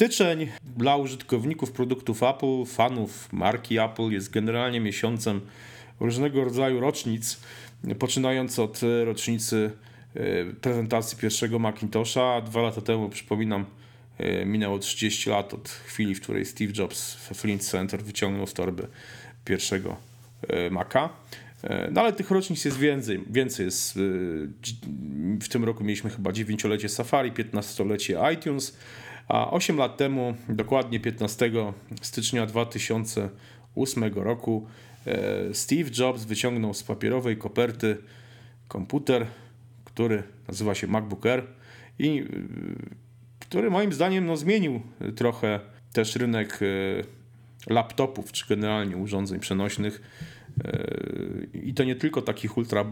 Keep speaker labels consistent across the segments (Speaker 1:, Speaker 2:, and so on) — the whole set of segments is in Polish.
Speaker 1: Styczeń dla użytkowników produktów Apple, fanów marki Apple jest generalnie miesiącem różnego rodzaju rocznic, poczynając od rocznicy e, prezentacji pierwszego Macintosha. Dwa lata temu, przypominam, e, minęło 30 lat od chwili, w której Steve Jobs w Flint Center wyciągnął z torby pierwszego e, Maca. No ale tych rocznic jest więcej. Więcej jest. W tym roku mieliśmy chyba dziewięciolecie Safari, 15-lecie iTunes, a 8 lat temu, dokładnie 15 stycznia 2008 roku, e, Steve Jobs wyciągnął z papierowej koperty komputer, który nazywa się MacBook Air i e, który moim zdaniem no, zmienił trochę też rynek e, laptopów, czy generalnie urządzeń przenośnych. I to nie tylko takich ultra,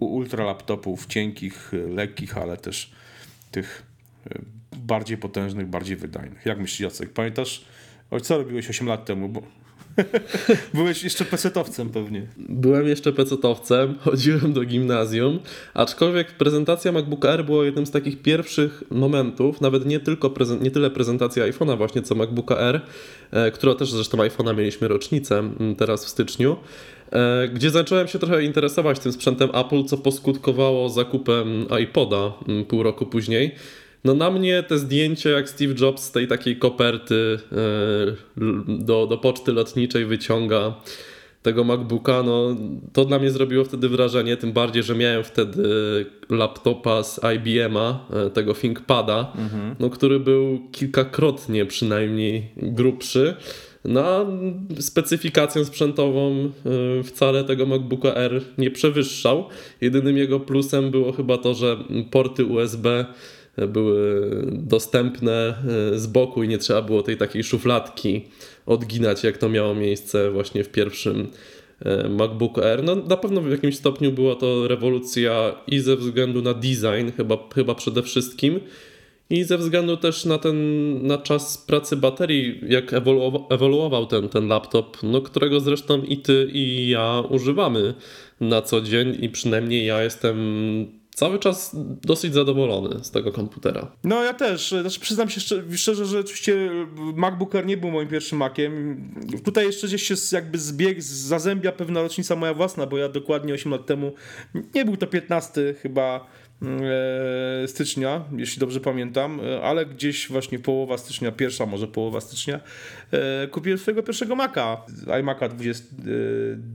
Speaker 1: ultra laptopów cienkich, lekkich, ale też tych bardziej potężnych, bardziej wydajnych. Jak myślisz, Jacek? Pamiętasz, o co robiłeś 8 lat temu? Bo... Byłeś jeszcze pecetowcem pewnie.
Speaker 2: Byłem jeszcze pecetowcem, chodziłem do gimnazjum, aczkolwiek prezentacja MacBook Air była jednym z takich pierwszych momentów, nawet nie tylko nie tyle prezentacja iPhone'a właśnie, co MacBooka Air, e, która też zresztą iPhone'a mieliśmy rocznicę teraz w styczniu, e, gdzie zacząłem się trochę interesować tym sprzętem Apple, co poskutkowało zakupem iPoda pół roku później. No na mnie te zdjęcie, jak Steve Jobs z tej takiej koperty e, do, do poczty lotniczej wyciąga tego MacBooka, no to dla mnie zrobiło wtedy wrażenie, tym bardziej, że miałem wtedy laptopa z IBM-a, e, tego ThinkPada, mhm. no, który był kilkakrotnie przynajmniej grubszy. No, specyfikacją sprzętową e, wcale tego MacBooka R nie przewyższał. Jedynym jego plusem było chyba to, że porty USB były dostępne e, z boku i nie trzeba było tej takiej szufladki odginać, jak to miało miejsce właśnie w pierwszym e, MacBook Air. No, na pewno w jakimś stopniu była to rewolucja i ze względu na design, chyba, chyba przede wszystkim, i ze względu też na ten na czas pracy baterii, jak ewoluował, ewoluował ten, ten laptop, no, którego zresztą i ty, i ja używamy na co dzień, i przynajmniej ja jestem cały czas dosyć zadowolony z tego komputera.
Speaker 1: No ja też, znaczy przyznam się szczerze, że oczywiście MacBook Air nie był moim pierwszym Maciem. Tutaj jeszcze gdzieś się jakby zbieg, zazębia pewna rocznica moja własna, bo ja dokładnie 8 lat temu, nie był to 15 chyba e, stycznia, jeśli dobrze pamiętam, ale gdzieś właśnie połowa stycznia, pierwsza może połowa stycznia, e, kupiłem swojego pierwszego Maca, iMac'a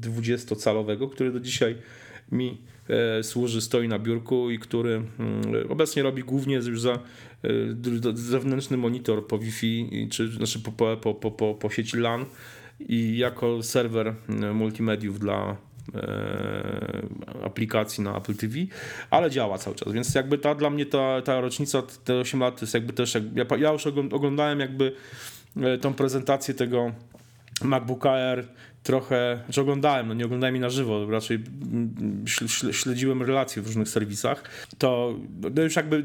Speaker 1: 20-calowego, e, który do dzisiaj mi E, służy, stoi na biurku i który mm, obecnie robi głównie już za e, zewnętrzny monitor po Wi-Fi, czy znaczy po, po, po, po, po sieci LAN i jako serwer mm, multimediów dla e, aplikacji na Apple TV, ale działa cały czas, więc jakby ta dla mnie ta, ta rocznica, te 8 lat to jest jakby też, ja, ja już oglądałem jakby tą prezentację tego MacBooka Air trochę, że oglądałem, no nie oglądałem jej na żywo, raczej śledziłem relacje w różnych serwisach, to no już jakby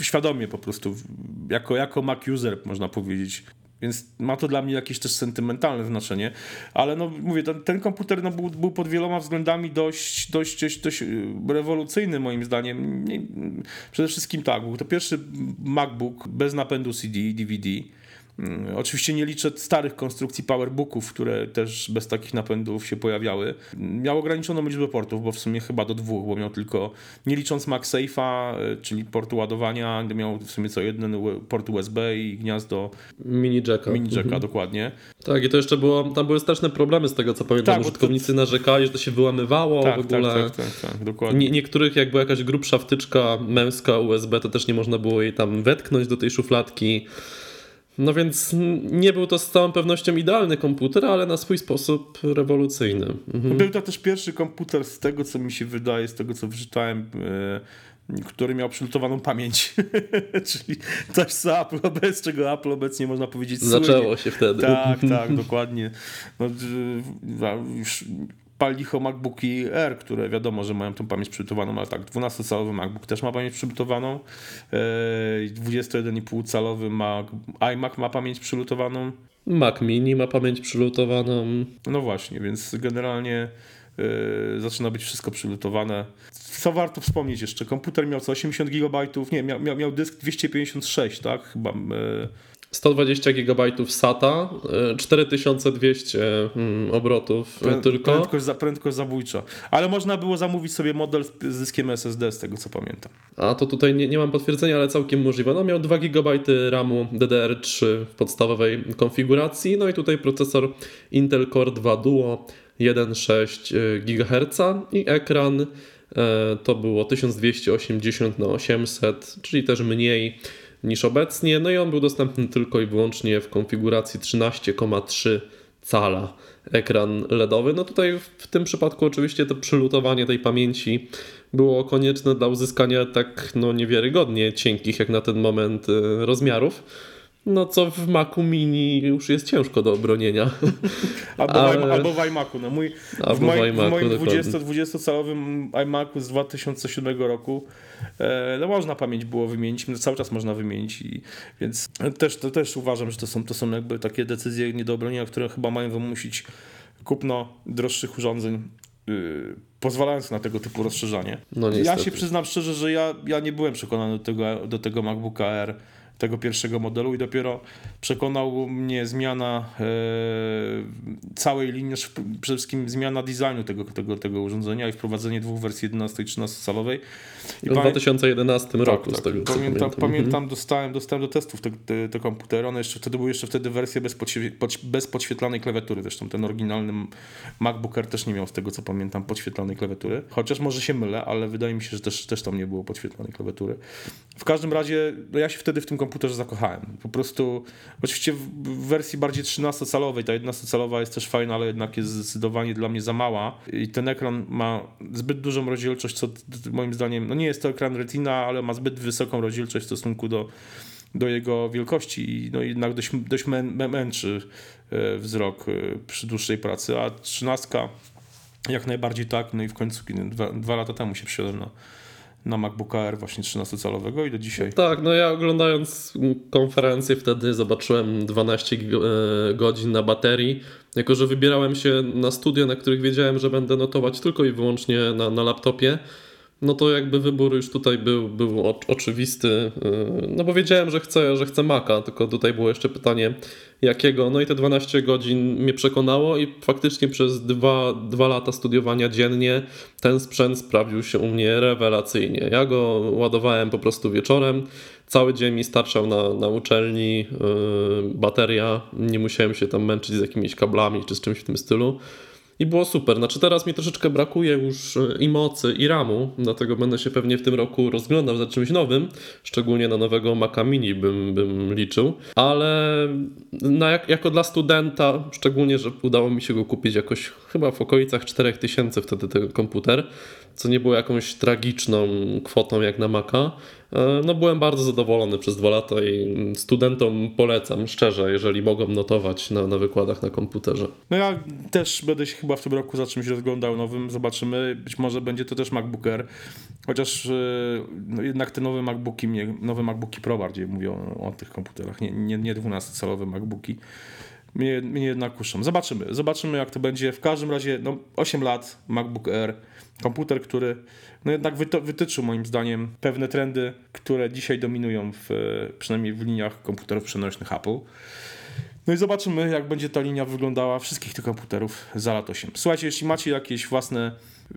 Speaker 1: świadomie po prostu, jako, jako Mac user można powiedzieć, więc ma to dla mnie jakieś też sentymentalne znaczenie, ale no mówię, ten, ten komputer no, był, był, pod wieloma względami dość, dość, dość, dość rewolucyjny moim zdaniem. Przede wszystkim tak, był to pierwszy MacBook bez napędu CD, DVD, oczywiście nie liczę starych konstrukcji powerbooków, które też bez takich napędów się pojawiały. Miał ograniczoną liczbę portów, bo w sumie chyba do dwóch, bo miał tylko, nie licząc MagSafe'a, e, czyli portu ładowania, miał w sumie co jeden port USB i gniazdo
Speaker 2: mini jacka.
Speaker 1: Mini jacka, mhm. dokładnie.
Speaker 2: Tak, i to jeszcze było, tam były straszne problemy z tego, co pamiętam. Tak, Użytkownicy to... narzekali, że to się wyłamywało tak, w ogóle.
Speaker 1: Tak, tak, tak, tak dokładnie.
Speaker 2: Nie, niektórych, jak była jakaś grubsza wtyczka męska USB, to też nie można było jej tam wetknąć do tej szufladki. No więc nie był to z całą pewnością idealny komputer, ale na swój sposób rewolucyjny.
Speaker 1: Mhm. Był to też pierwszy komputer z tego, co mi się wydaje, z tego, co wyczytałem, e, który miał przylutowaną pamięć. Czyli coś, co Apple, bez czego Apple obecnie można powiedzieć
Speaker 2: Zaczęło słynie. się wtedy.
Speaker 1: Tak, tak, dokładnie. No, już pal licho MacBooki Air, które wiadomo, że mają tą pamięć przygotowaną, ale tak, 12-calowy MacBook też ma pamięć przygotowaną, 21,5-calowy Mac, iMac ma pamięć przylutowaną.
Speaker 2: Mac Mini ma pamięć przylutowaną.
Speaker 1: No właśnie, więc generalnie yy, zaczyna być wszystko przylutowane. Co warto wspomnieć jeszcze, komputer miał co 80 GB, nie, miał, miał, miał dysk 256, tak? Chyba. Yy,
Speaker 2: 120 GB SATA, e, 4200 mm, obrotów
Speaker 1: Prę-
Speaker 2: tylko.
Speaker 1: Prędkość, prędkość zabójcza. Ale można było zamówić sobie model z, dyskiem SSD, z tego co pamiętam.
Speaker 2: A to tutaj nie, nie mam potwierdzenia, ale całkiem możliwe. No miał 2 GB RAMu DDR3 w podstawowej konfiguracji, no i tutaj procesor Intel Core 2 Duo 1,6 GHz i ekran e, to było 1280 na 800, czyli też mniej niż obecnie. No i on był dostępny tylko i wyłącznie w konfiguracji 13,3 cala ekran LEDowy. No tutaj w tym przypadku oczywiście to przylutowanie tej pamięci było konieczne dla uzyskania tak no niewiarygodnie cienkich jak na ten moment e, rozmiarów. No co w Macu Mini już jest ciężko do obronienia.
Speaker 1: Albo,
Speaker 2: Ale-
Speaker 1: albo w iMacu. No mój,
Speaker 2: Albo
Speaker 1: w,
Speaker 2: w
Speaker 1: moim, w
Speaker 2: iMacu,
Speaker 1: moim
Speaker 2: dokładnie.
Speaker 1: 20, 20-calowym iMacu z 2007 roku e, no można pamięć było wymienić, no cały czas można wymienić i więc też, to też uważam, że to są, to są jakby takie decyzje nie do obronienia, które chyba mają wymusić kupno droższych urządzeń yy, pozwalając na tego typu rozszerzanie.
Speaker 2: No
Speaker 1: ja się przyznam szczerze, że ja, ja nie byłem przekonany do tego, do tego MacBooka Air, tego pierwszego modelu i dopiero przekonał mnie zmiana e, całej linii, znaczy przede wszystkim zmiana designu tego, tego, tego urządzenia i wprowadzenie dwóch wersji 11 i 13 calowej. I
Speaker 2: W
Speaker 1: pamię-
Speaker 2: 2011 roku
Speaker 1: tak,
Speaker 2: z tego co
Speaker 1: pamiętam,
Speaker 2: pamiętam.
Speaker 1: pamiętam dostałem, dostałem do testów te, te, te komputery, one jeszcze wtedy były jeszcze wtedy wersje bez, podświe, pod, bez podświetlanej klawiatury, zresztą ten oryginalny MacBook Air też nie miał z tego co pamiętam podświetlanej klawiatury, chociaż może się mylę, ale wydaje mi się, że też, też tam nie było podświetlanej klawiatury. W każdym razie no ja się wtedy w tym komputerze zakochałem. Po prostu, oczywiście w, wersji bardziej 13-calowej, ta 11-calowa jest też fajna, ale jednak jest zdecydowanie dla mnie za mała. I ten ekran ma zbyt dużą rozdzielczość, co moim zdaniem, no nie jest to ekran Retina, ale ma zbyt wysoką rozdzielczość w stosunku do, do jego wielkości. I no jednak dość, dość mę, mę, męczy e, wzrok e, przy dłuższej pracy, a 13 jak najbardziej tak, no i w końcu dwa, dwa lata temu się przyszedłem na, na MacBooka Air właśnie 13-calowego i do dzisiaj
Speaker 2: Tak, no ja oglądając konferencję wtedy zobaczyłem 12 go- e, godzin na baterii. Jako, że wybierałem się na studia, na których wiedziałem, że będę notować tylko i wyłącznie na, na laptopie, no to jakby wybór już tutaj był, był o, oczywisty. e, No bo wiedziałem, że chcę, że chcę Maca, tylko tutaj było jeszcze pytanie jakiego. No i te 12 godzin mnie przekonało i faktycznie przez dwa, dwa lata studiowania dziennie ten sprzęt sprawdził się u mnie rewelacyjnie. Ja go ładowałem po prostu wieczorem. Cały dzień mi starczał na, na uczelni, yy, bateria, nie musiałem się tam męczyć z jakimiś kablami czy z czymś w tym stylu. I było super. Znaczy teraz mi troszeczkę brakuje już e, i mocy, i ramu, dlatego będę się pewnie w tym roku rozglądał za czymś nowym, szczególnie na nowego Maca Mini bym, bym liczył, ale na jak, jako dla studenta, szczególnie, że udało mi się go kupić jakoś chyba w okolicach 4000 wtedy ten komputer, co nie było jakąś tragiczną kwotą jak na Maca, no byłem bardzo zadowolony przez dwa lata i studentom polecam szczerze, jeżeli mogą notować na, na wykładach na komputerze.
Speaker 1: No ja też będę się chyba w tym roku za czymś rozglądał nowym, zobaczymy. Być może będzie to też MacBook Air, chociaż e, no jednak te nowe MacBooki, nowe MacBooki Pro bardziej mówią o tych komputerach, nie, nie, nie 12-calowe MacBooki. Mnie, mnie jednak kuszą. Zobaczymy, zobaczymy jak to będzie. W każdym razie no, 8 lat MacBook Air, komputer, który no jednak wytyczył moim zdaniem pewne trendy, które dzisiaj dominują w, przynajmniej w liniach komputerów przenośnych Apple. No i zobaczymy, jak będzie ta linia wyglądała wszystkich tych komputerów za lat 8. Słuchajcie, jeśli macie jakieś własne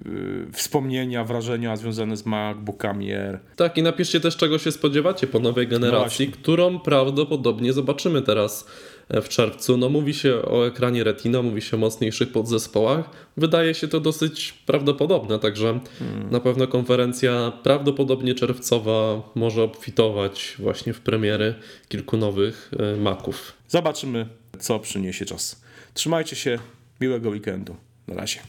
Speaker 1: y, wspomnienia, wrażenia związane z MacBookami Air,
Speaker 2: Tak, i napiszcie też, czego się spodziewacie po nowej generacji,
Speaker 1: właśnie.
Speaker 2: którą prawdopodobnie zobaczymy teraz w czerwcu. No mówi się o ekranie Retina, mówi się o mocniejszych podzespołach. Wydaje się to dosyć prawdopodobne, także na pewno konferencja prawdopodobnie czerwcowa może obfitować właśnie w premiery kilku nowych e, Maców.
Speaker 1: zobaczymy, co przyniesie czas. Trzymajcie się, miłego weekendu. Na razie.